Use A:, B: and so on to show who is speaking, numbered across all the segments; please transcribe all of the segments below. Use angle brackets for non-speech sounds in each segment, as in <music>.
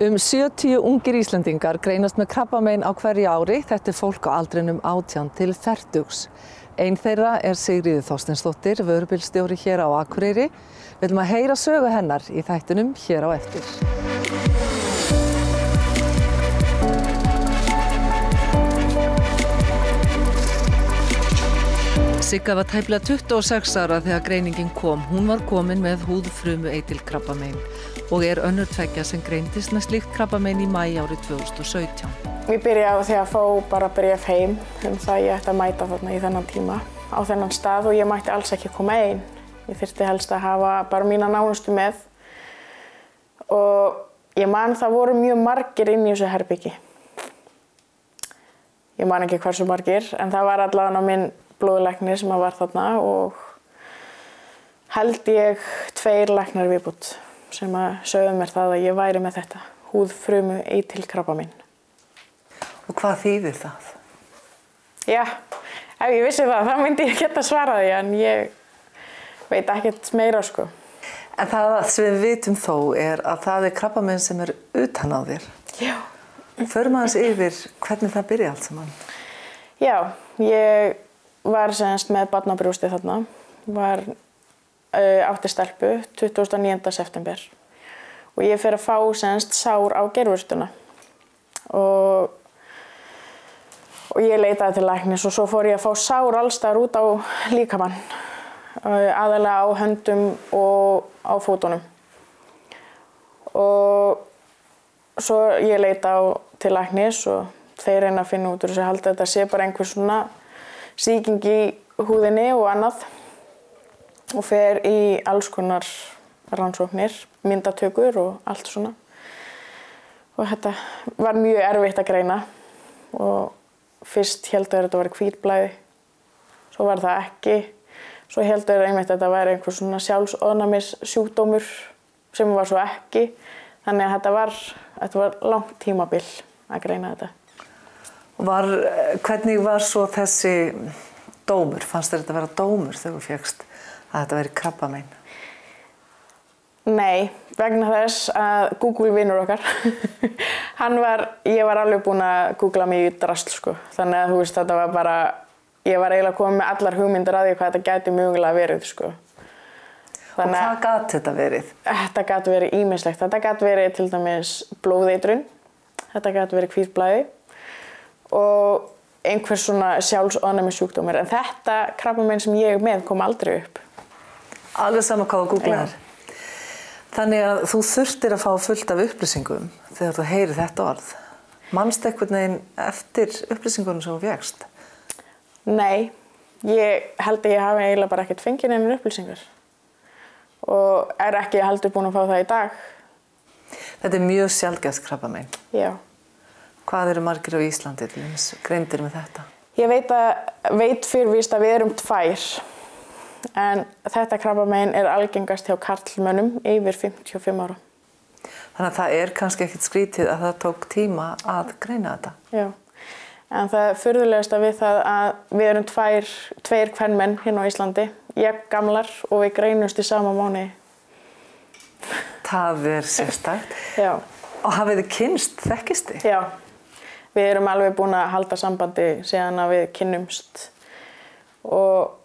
A: Um 70 ungir Íslandingar greinast með krabbamein á hverju ári. Þetta er fólk á aldrinum 18 til 40. Einn þeirra er Sigriði Þorstensdóttir, vörubilstjóri hér á Akureyri. Við viljum að heyra sögu hennar í þættunum hér á eftir. Sigga var tæplega 26 ára þegar greiningin kom. Hún var komin með húðfrumu eitil krabbamein og er önnur tveggja sem greindist með slíkt krabbamein í mæi árið 2017.
B: Ég byrjaði á því að fá bara bref heim um það ég ætti að mæta þarna í þennan tíma á þennan stað og ég mætti alls ekki koma einn. Ég þurfti helst að hafa bara mína nánustu með og ég man það voru mjög margir inn í þessu herbyggi. Ég man ekki hversu margir en það var allavega minn blóðuleiknir sem var þarna og held ég tveir leiknar viðbútt sem að sögðu mér það að ég væri með þetta húðfrumu eitil krabba minn.
A: Og hvað þýðir það?
B: Já, ef ég vissi það, þá myndi ég geta svarað því en ég veit ekkert meira sko.
A: En það sem við vitum þó er að það er krabbamenn sem er utan á þér.
B: Já.
A: Förum aðeins yfir hvernig það byrja allt saman.
B: Já, ég var semst með barnabrústi þarna, var átti stelpu 29. september. Og ég fyrir að fá semst sár á gerfurstuna og, og ég leitaði til læknis og svo fór ég að fá sár allstar út á líkamann, uh, aðalega á höndum og á fótunum. Og svo ég leita á til læknis og þeir reyna að finna út úr þess að halda þetta sé bara einhver svona síking í húðinni og annað og fer í alls konar rannsóknir, myndatökur og allt svona. Og þetta var mjög erfitt að greina og fyrst heldur þetta að vera hvítblæði, svo var það ekki. Svo heldur einmitt að þetta væri einhver svona sjálfsóðnamis sjúkdómur sem var svo ekki. Þannig að þetta var, þetta var langt tímabill að greina þetta.
A: Var, hvernig var svo þessi dómur? Fannst þér þetta að vera dómur þegar þú fegst að þetta veri krabbamein?
B: Nei, vegna þess að Google vinnur okkar, <laughs> hann var, ég var alveg búin að googla mig í drasl sko. Þannig að þú veist þetta var bara, ég var eiginlega komið með allar hugmyndir að því hvað þetta gæti mögulega verið sko.
A: Þannig Og hvað gæti þetta verið?
B: Þetta gæti verið ímislegt. Þetta gæti verið til dæmis blóðeitrun, þetta gæti verið hvítblæði og einhvers svona sjálfsónami sjúkdómir. En þetta krabbamein sem ég er með kom aldrei upp.
A: Alveg sama hvað að googla er. Þannig að þú þurftir að fá fullt af upplýsingum þegar þú heyri þetta orð. Mannst eitthvað neginn eftir upplýsingunum sem þú vegst?
B: Nei, ég held að ég hafi eiginlega bara ekkert fengið nefnir upplýsingar og er ekki heldur búin að fá það í dag.
A: Þetta er mjög sjálfgæðs krabbamein.
B: Já.
A: Hvað eru margir á Íslandi til þess greindir með þetta?
B: Ég veit, að, veit fyrrvíst að við erum tvær en þetta krabbamein er algengast hjá karlmönnum yfir 55 ára.
A: Þannig að það er kannski ekkert skrítið að það tók tíma að greina þetta?
B: Já, en það er fyrðulegast að við það að við erum tvær, tveir kvennmenn hérna á Íslandi, ég gamlar og við greinumst í sama mánu.
A: Það er sérstækt. <laughs>
B: Já.
A: Og hafið þið kynst þekkisti?
B: Já, við erum alveg búin að halda sambandi síðan að við kynnumst og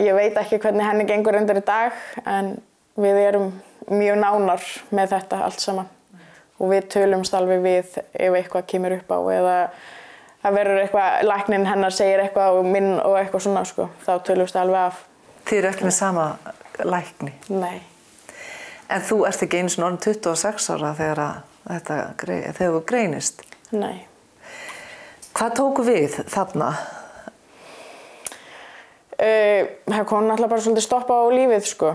B: Ég veit ekki hvernig henni gengur undir í dag en við erum mjög nánar með þetta allt saman og við tölumst alveg við ef eitthvað kemur upp á eða það verður eitthvað, læknin hennar segir eitthvað og minn og eitthvað svona sko, þá tölumst alveg af.
A: Þið eru ekki með sama lækni?
B: Nei.
A: En þú ert ekki eins og orðin 26 ára þegar, þetta, þegar þú greinist?
B: Nei.
A: Hvað tóku við þarna?
B: Uh, það kom náttúrulega bara svolítið stoppa á lífið sko.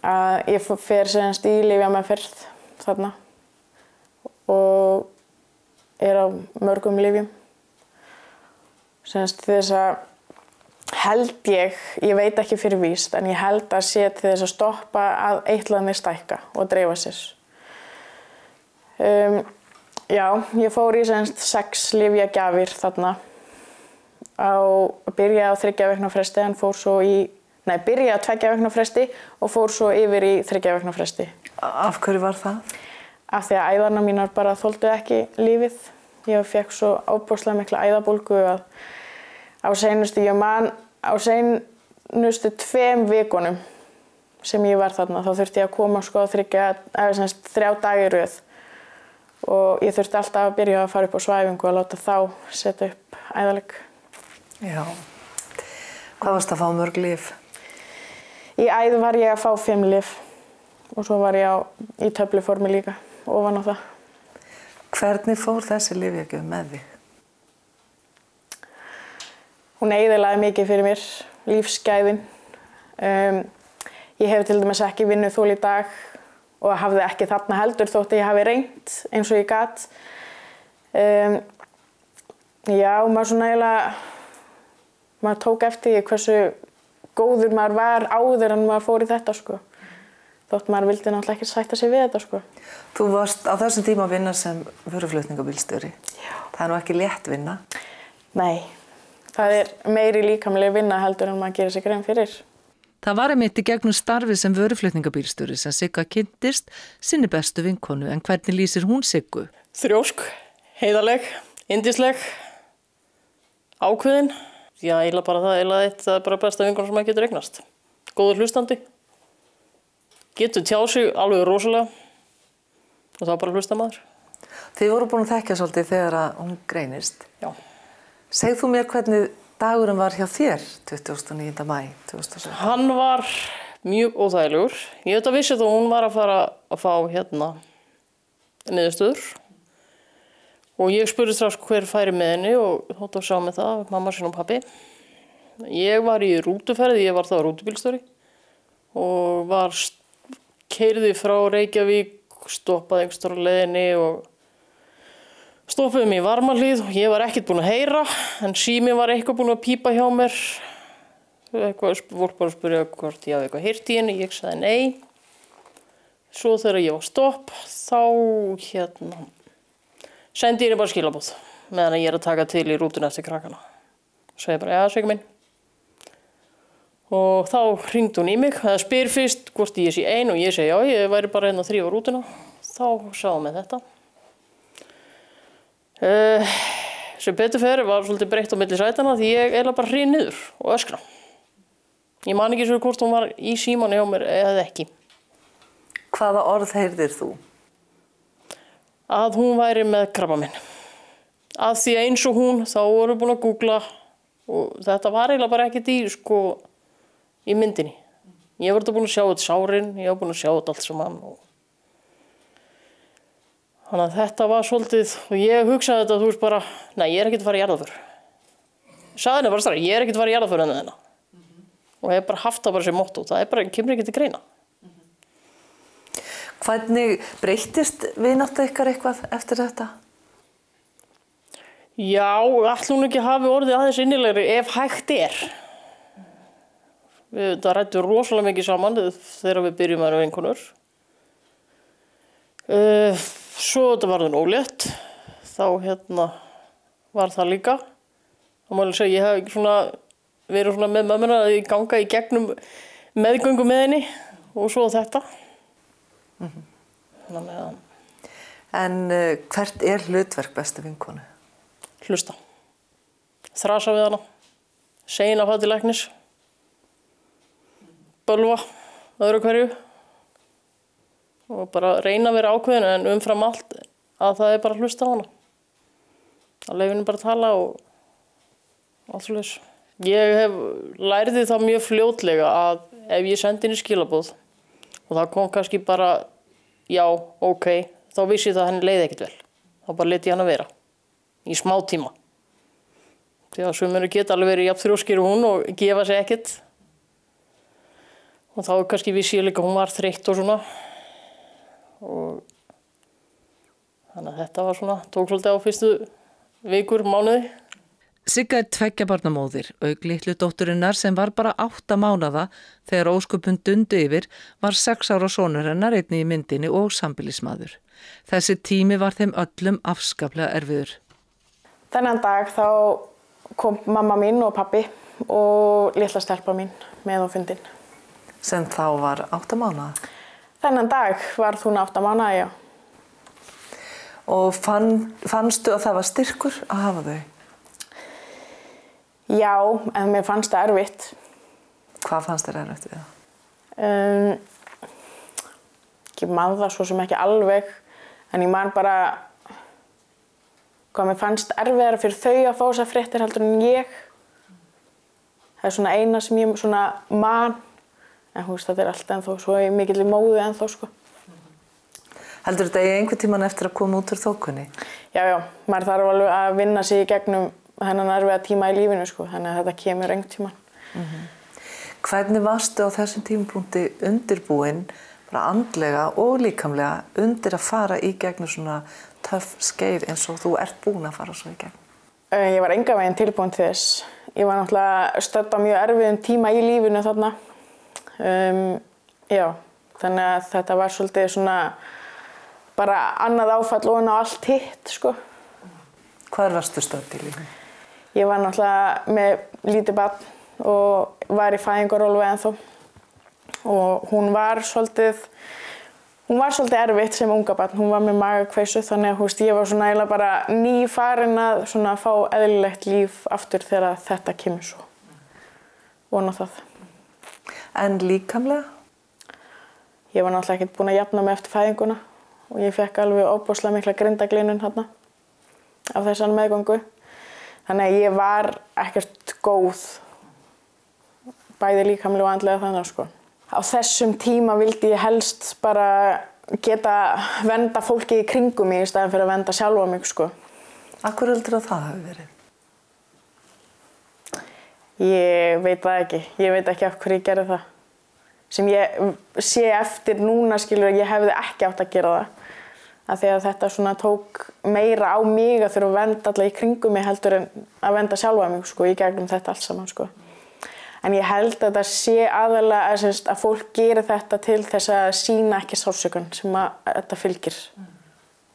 B: Að ég fer semst í lífið með fyrst þarna og er á mörgum lífjum. Semst þess að held ég, ég veit ekki fyrir víst, en ég held að sé til þess að stoppa að eitlaðinni stækka og dreifa sér. Um, já, ég fór í semst sex lífjagjafir þarna á að byrja á þryggja vekna fresti en fór svo í, nei byrja á tveggja vekna fresti og fór svo yfir í þryggja vekna fresti.
A: Af hverju var það?
B: af því að æðarna mínar bara þóldu ekki lífið. Ég fekk svo ábúrslega mikla æðabólgu að á seinustu, ég man á seinustu tveim vikunum sem ég var þarna þá þurfti ég að koma sko þryggja, eða semst þrjá dagi rauð og ég þurfti alltaf að byrja að fara upp á svæfingu og láta þá setja upp æðaleg.
A: Já. Hvað varst að fá mörg líf?
B: Í æðu var ég að fá fimm líf og svo var ég á, í töfluformi líka ofan á það.
A: Hvernig fór þessi lífjögjöf með þig?
B: Hún eiðilaði mikið fyrir mér, lífsgæðin. Um, ég hef til dæmis ekki vinnuð þól í dag og hafði ekki þarna heldur þótt að ég hafi reynd eins og ég gatt. Um, já, maður svona eiginlega, maður tók eftir hversu góður maður var áður en maður fór í þetta sko. Þótt maður vildi náttúrulega ekki sætta sig við þetta sko.
A: Þú varst á þessum tíma að vinna sem vöruflutningabílstjóri.
B: Já.
A: Það er nú ekki létt vinna.
B: Nei, það er meiri líkamlega vinna heldur en maður gerir sig grein fyrir.
A: Það var einmitt í gegnum starfi sem vöruflutningabílstjóri sem Sigga kynntist sinni bestu vinkonu en hvernig lýsir hún Siggu?
C: Þrjósk, heiðaleg, indisleg, ákveðin. Já, eiginlega bara það, eiginlega eitt, það er bara besta vinkonu sem maður getur eignast. Góður hlustandi, getur tjá sig alveg rosalega og það er bara hlusta maður.
A: Þið voru búin að þekkja svolítið þegar að hún greinist.
C: Já.
A: Segð þú mér hvernig dagurum var hjá þér 29. mæ 2017?
C: Hann var mjög óþægilegur. Ég veit að vissi þú hún var að fara að fá hérna niðurstöður og ég spurði strax hver færi með henni og þótt að sjá með það, mamma sín og pappi. Ég var í rútuferði, ég var þá rútubílstöri og var keirði frá Reykjavík, stoppaði einhverstara leðinni og stoppaði mig í varmalíð og ég var ekkert búin að heyra en sími var eitthvað búin að pípa hjá mér. Eitthvað, fólk bara spurja hvort ég hafi eitthvað heyrt í henni, ég sagði nei. Svo þegar ég var stopp þá hérna sendi ég bara skilabóð meðan ég er að taka til í rútun eftir krakkana. Segi bara, já, sveikum minn. Og þá ringd hún í mig það spyr fyrst hvort ég sé ein og ég segi já, ég væri bara einn og þrjú á rútuna. Þá sáum við þetta. Uh, sem betur fyrir var svolítið breytt á milli sætana því ég eila bara hrið niður og öskra. Ég man ekki svo hvort hún var í síman hjá mér eða ekki.
A: Hvaða orð heyrðir þú?
C: Að hún væri með krabba minn að því að eins og hún þá voru búin að googla og þetta var eiginlega bara ekkert í sko í myndinni. Ég var þetta búin að sjá þetta sárin ég var búin að sjá þetta allt saman og þannig að þetta var svolítið og ég hugsaði þetta þú veist bara nei ég er ekkert að fara í jarðaför sagði henni bara strax ég er ekkert að fara í jarðaför en þennan og ég hef bara haft það bara sem motto það er bara, kemur ekki til greina
A: Hvernig breyttist vináttu ykkar eitthvað eftir þetta?
C: Já, allt hún ekki hafi orðið aðeins innilegri ef hægt er. Við það rættum rosalega mikið saman þegar við byrjum að vera vinkonur. Uh, svo þetta var það nólétt, þá hérna var það líka. Það má alveg segja, ég hef svona verið svona með mömmuna að ég ganga í gegnum meðgöngu með henni og svo þetta. Mm -hmm.
A: En uh, hvert er hlutverk bestu vinkonu?
C: Hlusta. Þrasa við hana. Segin af það til læknis. Bölva. Öðru hverju. Og bara reyna að vera ákveðin en umfram allt að það er bara hlusta á hana. Að leifinu bara tala og allt svolítið. Ég hef læriði það mjög fljótlega að ef ég sendi henni skilabóð og það kom kannski bara já, ok, þá vissi það að henni leiði ekkert vel. Þá bara leti hann að vera í smá tíma. Því að svömmunni geta alveg verið jafn þrjóskir hún og gefa sig ekkert. Og þá kannski vissi ég líka hún var þreytt og svona. Og þannig að þetta var svona, tók svolítið á fyrstu vikur, mánuði.
A: Sigga er tveggja barnamóðir, auk litlu dótturinnar sem var bara átta mánada þegar ósköpun dundu yfir var sex ára sónur hennar einni í myndinni og sambilismadur. Þessi tími var þeim öllum afskaplega erfiður.
B: Þennan dag þá kom mamma mín og pappi og litla stelpa mín með á fundin.
A: Sem þá var átta mánada?
B: Þennan dag var hún átta mánada, já.
A: Og fann, fannstu að það var styrkur að hafa þau?
B: Já, en mér fannst það erfitt.
A: Hvað fannst þér erfitt við það?
B: Um, ég man það svo sem ekki alveg, en ég man bara hvað mér fannst erfiðara fyrir þau að fá þessar fréttir heldur en ég. Það er svona eina sem ég svona man, en þú veist þetta er alltaf ennþá svo mikill í móðu ennþá sko.
A: Heldur þetta í einhver tíman eftir að koma út úr þókunni?
B: Já, já, maður þarf alveg að vinna sig í gegnum hennan erfiða tíma í lífinu sko, þannig að þetta kemur einhvern tíman.
A: Hvernig varstu á þessum tímapunkti undirbúinn, bara andlega og líkamlega, undir að fara í gegnum svona töff skeið eins og þú ert búin að fara svo í gegnum?
B: Uh, Ég var enga veginn tilbúin til þess. Ég var náttúrulega stödd á mjög erfiðum tíma í lífinu þarna. Um, já, þannig að þetta var svolítið svona bara annað áfall og á allt hitt, sko.
A: Hvað varstu stödd í lífinu?
B: Ég var náttúrulega með lítið barn og var í fæðingarólu ennþá. Og hún var svolítið, hún var svolítið erfitt sem unga barn. Hún var með magakveisu þannig að veist, ég var svona eiginlega bara nýfarin að svona fá eðlilegt líf aftur þegar þetta kemur svo. Vona það.
A: En líkamlega?
B: Ég var náttúrulega ekkert búin að jafna mig eftir fæðinguna og ég fekk alveg óbúslega mikla grindaglinun hérna af þessan meðgöngu. Þannig að ég var ekkert góð, bæði líkamlega og andlega þannig sko. Á þessum tíma vildi ég helst bara geta venda fólki í kringum mig í staðin fyrir að venda sjálfa mig sko.
A: Akkur heldur að það hafi verið?
B: Ég veit það ekki. Ég veit ekki af hverju ég gerði það. Sem ég sé eftir núna skilur að ég hefði ekki átt að gera það. Af því að þetta svona tók meira á mig að þurfa að venda alla í kringum mig heldur en að venda sjálfa mig sko í gegnum þetta allt saman sko. En ég held að þetta sé aðalega að, semst, að fólk gerir þetta til þess að sína ekki sálsökun sem að, að þetta fylgir.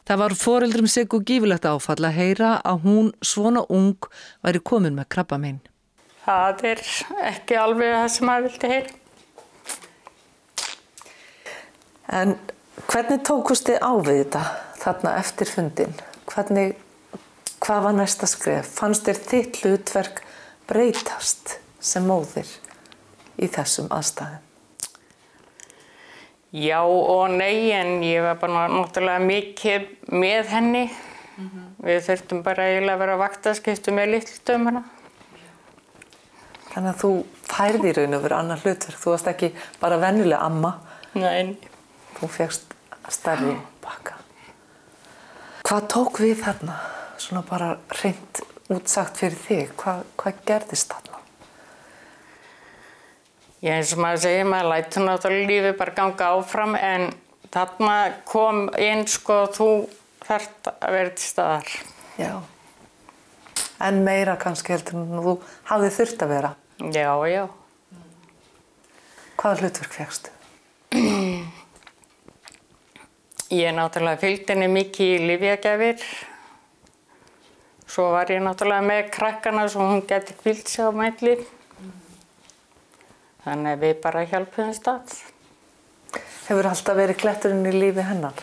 A: Það var foreldrum Siggu gífilegt áfall að heyra að hún svona ung væri komin með krabba minn.
D: Það er ekki alveg það sem maður vildi heyra.
A: En hvernig tókust þið á við þetta þarna eftir fundin? Hvernig, hvað var næsta skref? Fannst þér þitt hlutverk breytast sem móðir í þessum aðstæðum?
D: Já og nei, en ég var bara náttúrulega mikið með henni. Við þurftum bara eiginlega að vera vaktaskiptu með litlutum hana.
A: Þannig að þú færði í raun og veru annar hlutverk. Þú varst ekki bara venjulega amma,
D: Nei,
A: þú fegst stærri bakka. Hvað tók við þarna? Svona bara reynd útsagt fyrir þig. Hvað, hvað gerðist þarna?
D: ég eins og maður segir, maður lætur náttúrulega lífið bara ganga áfram en þarna kom inn sko þú þarft að vera til staðar.
A: Já. En meira kannski heldur en þú hafði þurft að vera.
D: Já, já.
A: Hvaða hlutverk fegstu? <clears throat>
D: Ég náttúrulega fylgdi henni mikið í livjagjafir. Svo var ég náttúrulega með krakkana svo hún geti kvilt sig á mælli. Þannig að við bara hjálpuðum stað.
A: Hefur alltaf verið kletturinn í lífi hennar?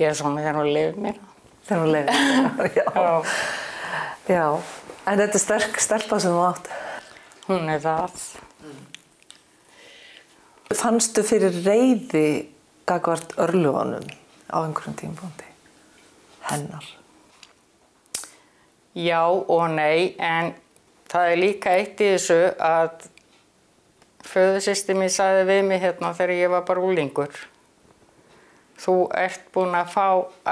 D: Ég er svona þegar hún lifið mér.
A: Þegar hún leiði. Já. <laughs>
D: Já,
A: Já. En þetta er sterk stelpa sem þú átt.
D: hún er það.
A: Fannstu fyrir reyði gagvart örlugunum á einhverjum tímpunkti? Hennar.
D: Já og nei, en það er líka eitt í þessu að föðursýsti mér sagði við mig hérna þegar ég var bara úlingur. Þú ert búinn að fá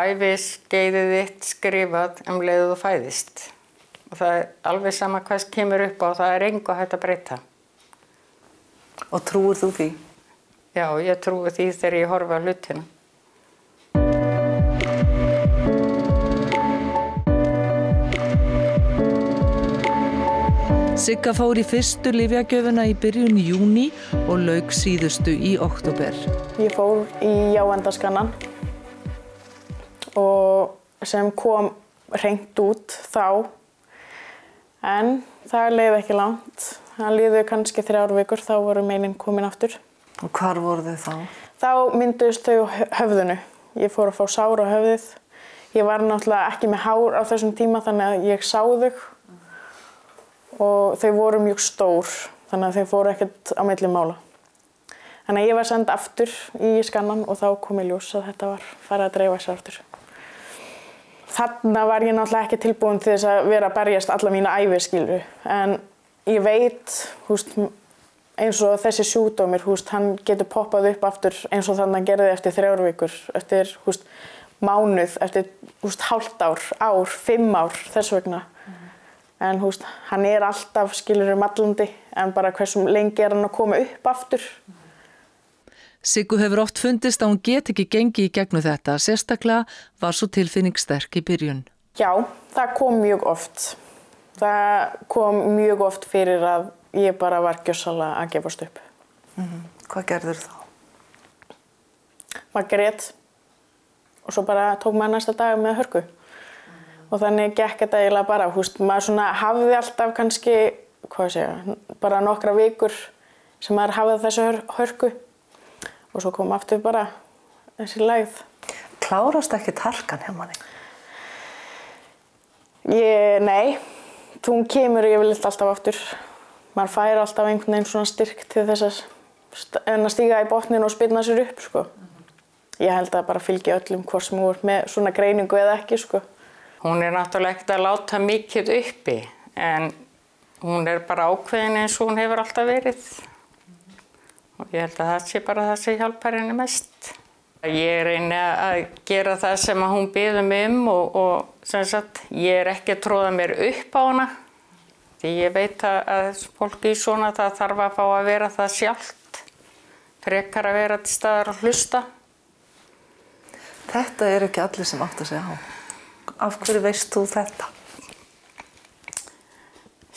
D: æfiskeiðið þitt skrifað um leiðu þú fæðist. Og það er alveg sama hvað sem kemur upp á, það er engu hægt að breyta.
A: Og trúir þú því?
D: Já, ég trúi því þegar ég horfa á hlutina.
A: Sigga fór í fyrstu lifjagjöfuna í byrjun júni og lauk síðustu í oktober.
B: Ég fór í jáendaskannan og sem kom reynd út þá en það leiði ekki langt. Það liði kannski þrjár vikur þá voru meinin komin aftur.
A: Og hvar voru þau þá?
B: Þá mynduðist þau á hö- höfðunu Ég fór að fá sár á höfðið. Ég var náttúrulega ekki með hár á þessum tíma þannig að ég sá þau og þau voru mjög stór þannig að þau fóru ekkert á milli mála. Þannig að ég var send aftur í skannan og þá kom ég ljós að þetta var farið að dreifa sér aftur. Þannig var ég náttúrulega ekki tilbúin til þess að vera að berjast alla mína æfi skilru en ég veit húst, eins og þessi sjúdómir, húst, hann getur poppað upp aftur eins og þannig að gerði eftir þrjárvíkur, eftir húst, mánuð, eftir húst, hálft ár, ár, fimm ár þess vegna. En húst, hann er alltaf skilur um allandi en bara hversum lengi er hann að koma upp aftur.
A: Siggu hefur oft fundist að hún get ekki gengi í gegnum þetta, sérstaklega var svo tilfinning sterk í byrjun.
B: Já, það kom mjög oft. Það kom mjög oft fyrir að ég bara var gjössalega að gefast upp.
A: Hvað gerður þá?
B: Var grét og svo bara tók maður næsta dag með hörku. Og þannig gekk þetta eiginlega bara, húst, maður svona hafði alltaf kannski, hvað sé ég, bara nokkra vikur sem maður hafði þessu hör, hörku og svo kom aftur bara þessi lægð.
A: Klárast ekki tarkan hjá manni?
B: Ég, nei, þú kemur yfirleitt alltaf aftur. Maður fær alltaf einhvern veginn svona styrk til þess að, stíga í botnin og spilna sér upp, sko. Ég held að bara fylgja öllum hvort sem þú ert með svona greiningu eða ekki, sko.
D: Hún er náttúrulega ekkert að láta mikið uppi en hún er bara ákveðin eins og hún hefur alltaf verið. Og ég held að það sé bara það sem hjálpar henni mest. Ég reyni að gera það sem hún byður mig um og, og sagt, ég er ekki að tróða mér upp á hana. Því ég veit að, fólki í svona það þarf að fá að vera það sjálft. Frekar að vera til staðar og hlusta.
A: Þetta er ekki allir sem átt að segja á. Af hverju veist þú þetta?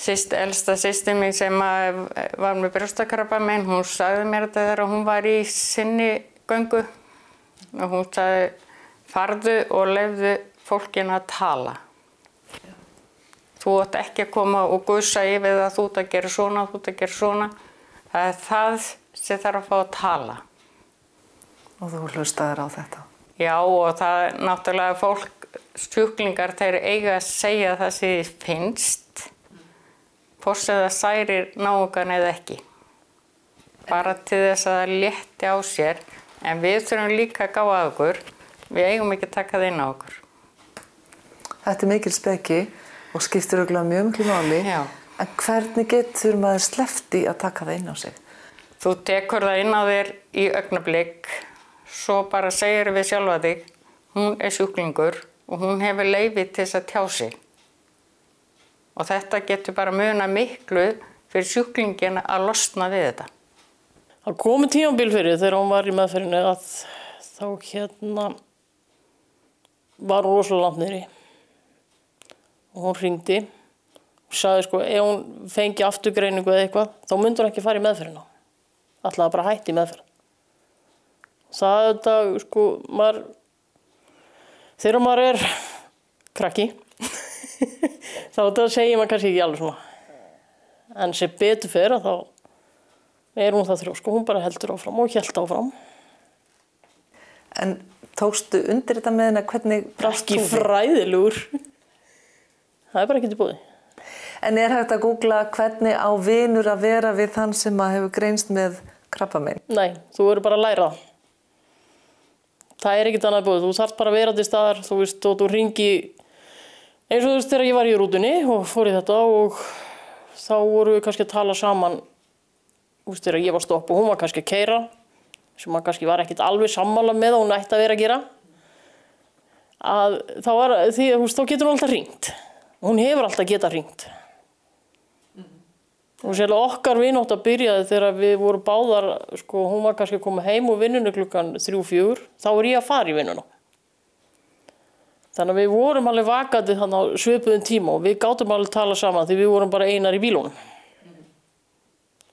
D: Sýst, elsta sýsti mín sem var með brjóstakrabba minn, hún sagði mér þetta þegar hún var í sinni göngu og hún sagði farðu og lefðu fólkin að tala. Þú ætti ekki að koma og gusa yfir það að þú ert að gera svona, þú ert að gera svona. Það er það sem þarf að fá að tala.
A: Og þú hlustaður á þetta.
D: Já og það er náttúrulega fólk, sjúklingar, þeir eiga að segja það sem þið finnst, hvort sem það særir náungan eða ekki. Bara til þess að það létti á sér, en við þurfum líka að gá að okkur, við eigum ekki að taka það inn á okkur.
A: Þetta er mikil speki og skiptir auðvitað mjög miklu máli.
D: Já.
A: En hvernig getur maður slefti að taka það inn á sig?
D: Þú tekur það inn á þér í augnablík, svo bara segir við sjálfa þig, hún er sjúklingur og hún hefur leiði til þess að tjá sig. Og þetta getur bara muna miklu fyrir sjúklingin að losna við þetta.
C: Það komi tímabil fyrir þegar hún var í meðferðinu að þá hérna var hún rosalega langt niðri og hún hringdi. Og sagði sko ef hún fengi afturgreiningu eða eitthvað þá myndur hún ekki fara í meðferðina. Alltaf bara hætti í meðferð. Það er þetta sko maður þegar maður er krakki <laughs> þá þetta segir maður kannski ekki alveg svona. En sem betur fyrir þá er hún það þrjósk og hún bara heldur áfram og held áfram.
A: En tókstu undir þetta með henni? Hvernig brást
C: ekki
A: þú við?
C: fræðilegur það er bara ekki til búið
A: En er hægt að googla hvernig á vinur að vera við þann sem að hefur greinst með krabbamein?
C: nei, þú verður bara að læra það. Það er ekkert annað búið þú þarf bara að vera til staðar. Þú veist, og þú ringi eins og þú veist þegar ég var í rútunni og fór í þetta og þá voru við kannski að tala saman þú veist þegar ég var stopp og hún var kannski að keira sem maður kannski var ekkert alveg sammála með og hún ætti að vera að gera að þá, var, því, þú veist, þá getur hún alltaf ringt hún hefur alltaf getað ringt og sérlega okkar vinótt að byrjaði þegar við vorum báðar sko, hún var kannski að koma heim úr vinnunni klukkan 3-4 þá er ég að fara í vinnuna. Þannig að við vorum alveg vakandi þannig á svipuðum tíma og við gátum alveg tala saman því við vorum bara einar í bílunum.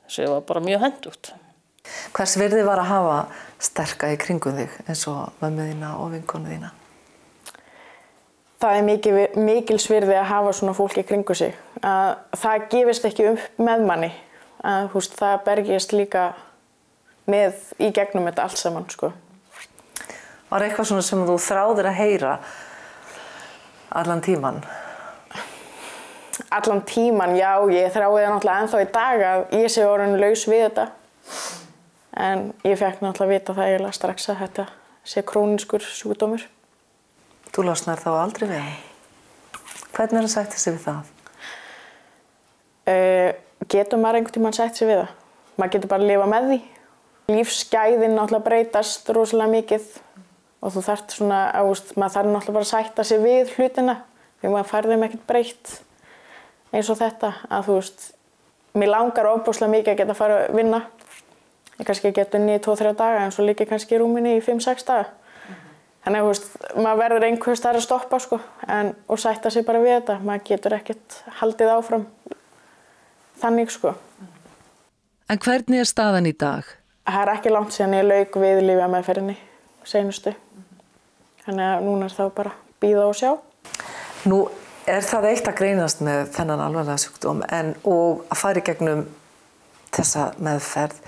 C: Sem var bara mjög hendugt
A: Hvers virði var að hafa sterka í kringum þig eins og mömmu þína og vinkonu þína?
B: Það er mikil, mikil svirði að hafa svona fólki kringu sig. Að það gefist ekki upp með manni. Að, húst, það bergist líka með í gegnum þetta allt saman. Sko.
A: Var eitthvað svona sem þú þráðir að heyra allan tíman?
B: Allan tíman, já, ég þrái það náttúrulega ennþá í dag að ég sé orðin laus við þetta. En ég fekk náttúrulega vita það eiginlega strax að þetta sé króniskur sjúkdómur.
A: Þú losnar þá aldrei við hann. Hvernig er það sætt þessi við það?
B: Uh, getur maður einhvern tímann sætt sér við það? Maður getur bara að lifa með því. Lífsgæðin náttúrulega breytast rosalega mikið og þú þarft svona, ást, maður þarf náttúrulega bara að sætta sér við hlutina því maður fær þeim ekkert breytt eins og þetta að þú veist, mér langar ofbúslega mikið að geta að fara að vinna ég kannski geta unni í 2-3 daga en svo líka kannski rúminni í 5-6 daga þannig að maður verður einhvers þar að stoppa sko en, og sætta sér bara við þetta, maður getur ekkert haldið áfram þannig sko
A: En hvernig er staðan í dag?
B: Það er ekki langt síðan ég lauk við lífið með ferinni senustu. Þannig að núna er þá bara býða og sjá.
A: Nú er það eitt að greinast með þennan alvarlega sjúkdóm en og að fara í gegnum þessa meðferð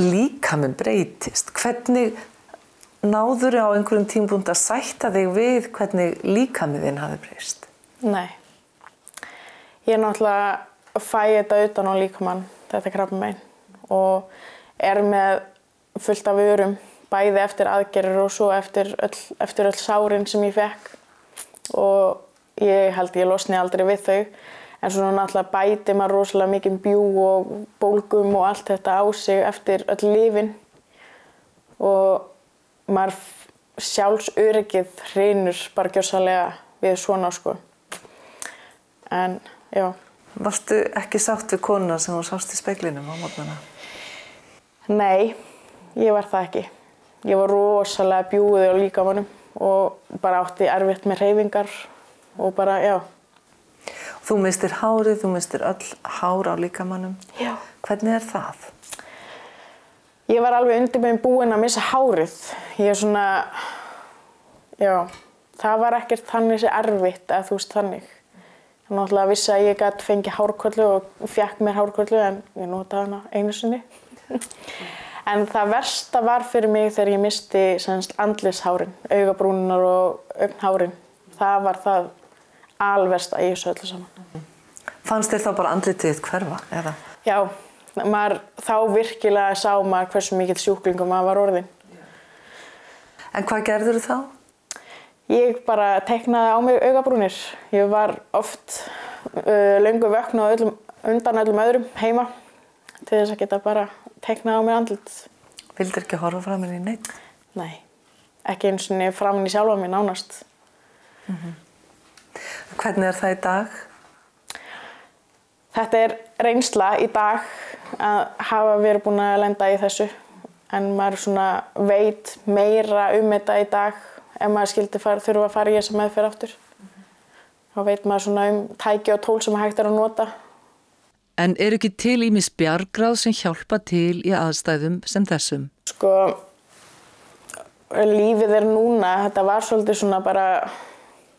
A: líka mun breytist. Hvernig náður á einhverjum tímbúnd að sætta þig við hvernig líka með þinn hafi breyst?
B: Nei. Ég er náttúrulega fæ þetta utan á líkamann, þetta krabba meginn og er með fullt af vörum bæði eftir aðgerður og svo eftir öll, eftir öll sárin sem ég fekk og ég held ég losni aldrei við þau en svona náttúrulega bæti maður rosalega mikið bjú og bólgum og allt þetta á sig eftir öll lifin og maður sjálfsöryggið hreinur bara gjörsalega við svona sko en já
A: Varstu ekki sátt við konuna sem þú sást í speiklinum á mótnana?
B: Nei, ég var það ekki. Ég var rosalega bjúið á líkamannum og bara átti erfitt með reyfingar og bara, já.
A: Þú mistir hárið, þú mistir öll hár á líkamannum.
B: Já.
A: Hvernig er það?
B: Ég var alveg undir með búinn að missa hárið. Ég er svona, já, það var ekkert þannig sem erfitt að þú veist þannig. Ég náttúrulega vissi að ég gæti fengið hárkvöldu og fjekk mér hárkvöldu en ég notaði hana einu sinni. <laughs> en það versta var fyrir mig þegar ég misti andlishárin, augabrúninar og augnhárin. Það var það alversta í þessu öllu saman.
A: Fannst þér þá bara andlitið hverfa, eða?
B: Já, maður, þá virkilega sá maður hversu mikill sjúklingum maður var orðin.
A: En hvað gerður þú þá?
B: Ég bara teknaði á mig augabrúnir. Ég var oft uh, löngu vöknu öllum, undan öllum öðrum heima til þess að geta bara teknað á mig andlut.
A: Vildur ekki horfa fram í neitt?
B: Nei, ekki eins og fram henni sjálfa mér nánast.
A: Mm -hmm. Hvernig er það í dag?
B: Þetta er reynsla í dag að hafa verið búin að lenda í þessu en maður svona veit meira um þetta í dag ef maður skildi fara, þurfa að fara í þessa meðferð áttur. Mm -hmm. Þá veit maður svona um tæki og tól sem hægt er að nota.
A: En er ekki til ímis bjargráð sem hjálpa til í aðstæðum sem þessum?
B: Sko, lífið er núna, þetta var svolítið svona bara,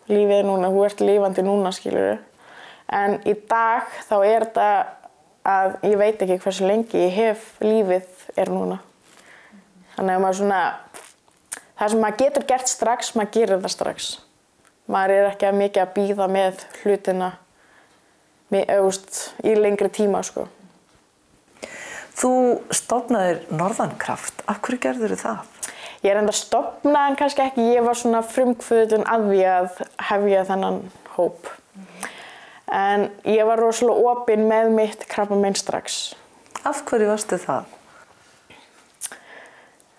B: lífið er núna, þú ert lífandi núna, skiljuru. En í dag þá er þetta að ég veit ekki hversu lengi ég hef lífið er núna. Þannig að maður svona, það sem maður getur gert strax, maður gerir það strax. Maður er ekki að mikið að býða með hlutina með, auðvist, í lengri tíma, sko.
A: Þú stofnaðir Norðankraft. Af hverju gerður þið það?
B: Ég er enda stopnað en kannski ekki. Ég var svona frumkvöðun að því að hefja þennan hóp. Mm -hmm. En ég var rosalega opinn með mitt krabba minn strax.
A: Af hverju varstu það?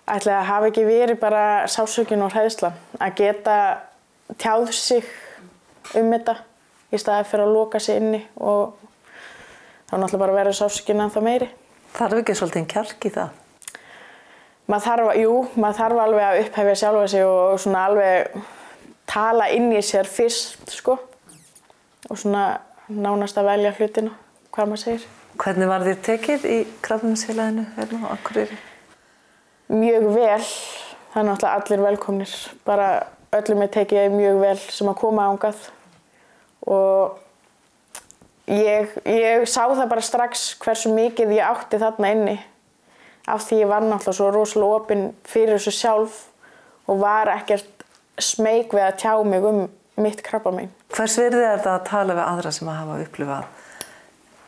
B: Ætlaði að hafa ekki verið bara sásökun og hræðsla. Að geta tjáð sig um þetta í staði fyrir að loka sig inni og þá náttúrulega bara verið sásökun en það meiri.
A: Þarf ekki svolítið kjark í það?
B: Maður þarf, jú, maður þarf alveg að upphefja sjálfa sig og svona alveg tala inn í sér fyrst, sko. Og svona nánast að velja hlutina, hvað maður segir.
A: Hvernig var þér tekið í krafninsfélaginu hérna á Akureyri?
B: Mjög vel. Það er náttúrulega allir velkomnir. Bara öllum er tekið mjög vel sem að koma ángað. Og Ég, ég sá það bara strax hversu mikið ég átti þarna inni af því ég var náttúrulega svo rosalega opinn fyrir þessu sjálf og var ekkert smeyk við að tjá mig um mitt krabba minn.
A: Hvers verði er þetta að tala við aðra sem að hafa upplifað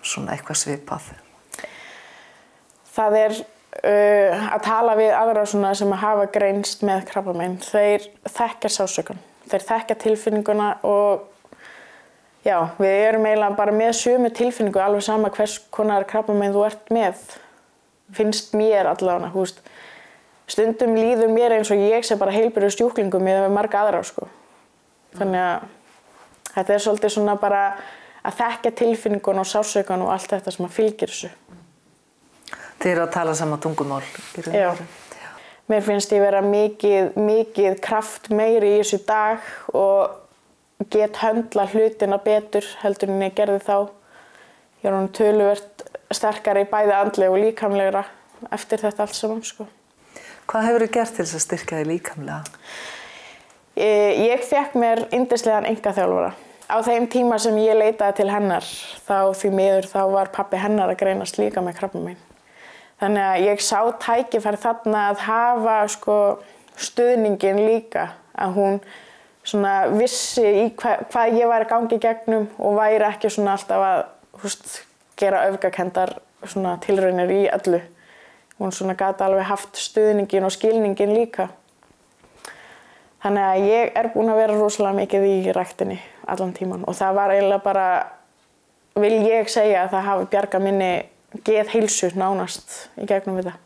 A: svona eitthvað svipað?
B: Það er uh, að tala við aðra sem hafa greinst með krabba minn. Þeir þekkja sásökun, þeir þekkja tilfinninguna og já, við erum eiginlega bara með sömu tilfinningu alveg sama hvers konar krabba minn þú ert með. Finnst mér allavega, hú veist. Stundum líður mér eins og ég sem bara heilbyrju stjúklingum með marga aðra, sko. Þannig að þetta er svolítið svona bara að þekka tilfinningun og sásaukan og allt þetta sem að fylgir þessu.
A: Þið eru að tala sama tungumál.
B: Já.
A: veru.
B: Mér finnst ég vera mikið, mikið kraft meiri í þessu dag og get höndla hlutina betur heldur en ég gerði þá. Ég er hún töluvert sterkari bæði andlega og líkamlegra eftir þetta allt saman, sko.
A: Hvað hefur þið gert til þess að styrkja þið líkamlega?
B: Ég, ég fekk mér yndislegan engaþjálfara. Á þeim tíma sem ég leitaði til hennar, þá því miður þá var pappi hennar að greinast líka með krabba minn. Þannig að ég sá tækifæri þarna að hafa sko, stuðningin líka, að hún svona vissi í hva, hvað ég væri gangi gegnum og væri ekki svona alltaf að húst, gera öfgakendar tilraunir í öllu. Hún svona gæti alveg haft stuðningin og skilningin líka. Þannig að ég er búin að vera rosalega mikið í ræktinni allan tíman og það var eiginlega bara, vil ég segja að það hafi bjarga minni geð heilsu nánast í gegnum við það.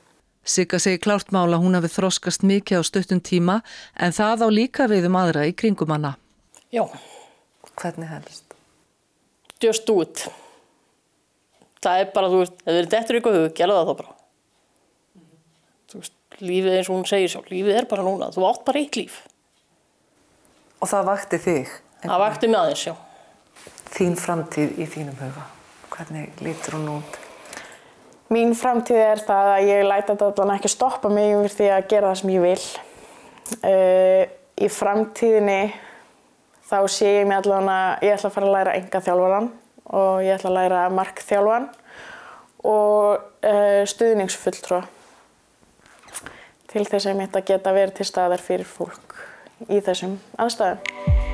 A: Sigga segir klárt mála hún hafi þroskast mikið á stuttum tíma en það á líka við um aðra í kringum hana.
C: Já,
A: Hvernig helst?
C: just it. Það er bara, þú veist, ef þið er dettur ykkur hug, gera það þá bara. Þú veist, lífið eins og hún segir sjálf, lífið er bara núna, þú átt bara eitt líf.
A: Og það vakti þig,
C: Það vakti mig aðeins, já.
A: þín framtíð í þínum huga. Hvernig lítur hún út?
B: Mín framtíð er það að ég læta þetta allan ekki stoppa mig yfir því að gera það sem ég vil. Uh, í framtíðinni þá sé ég mig allan að ég ætla að fara að læra enga þjálfaran og ég ætla að læra markþjálfan og uh, stuðningsfulltrúa til þess að ég mitt að geta verið til staðar fyrir fólk í þessum aðstæðum.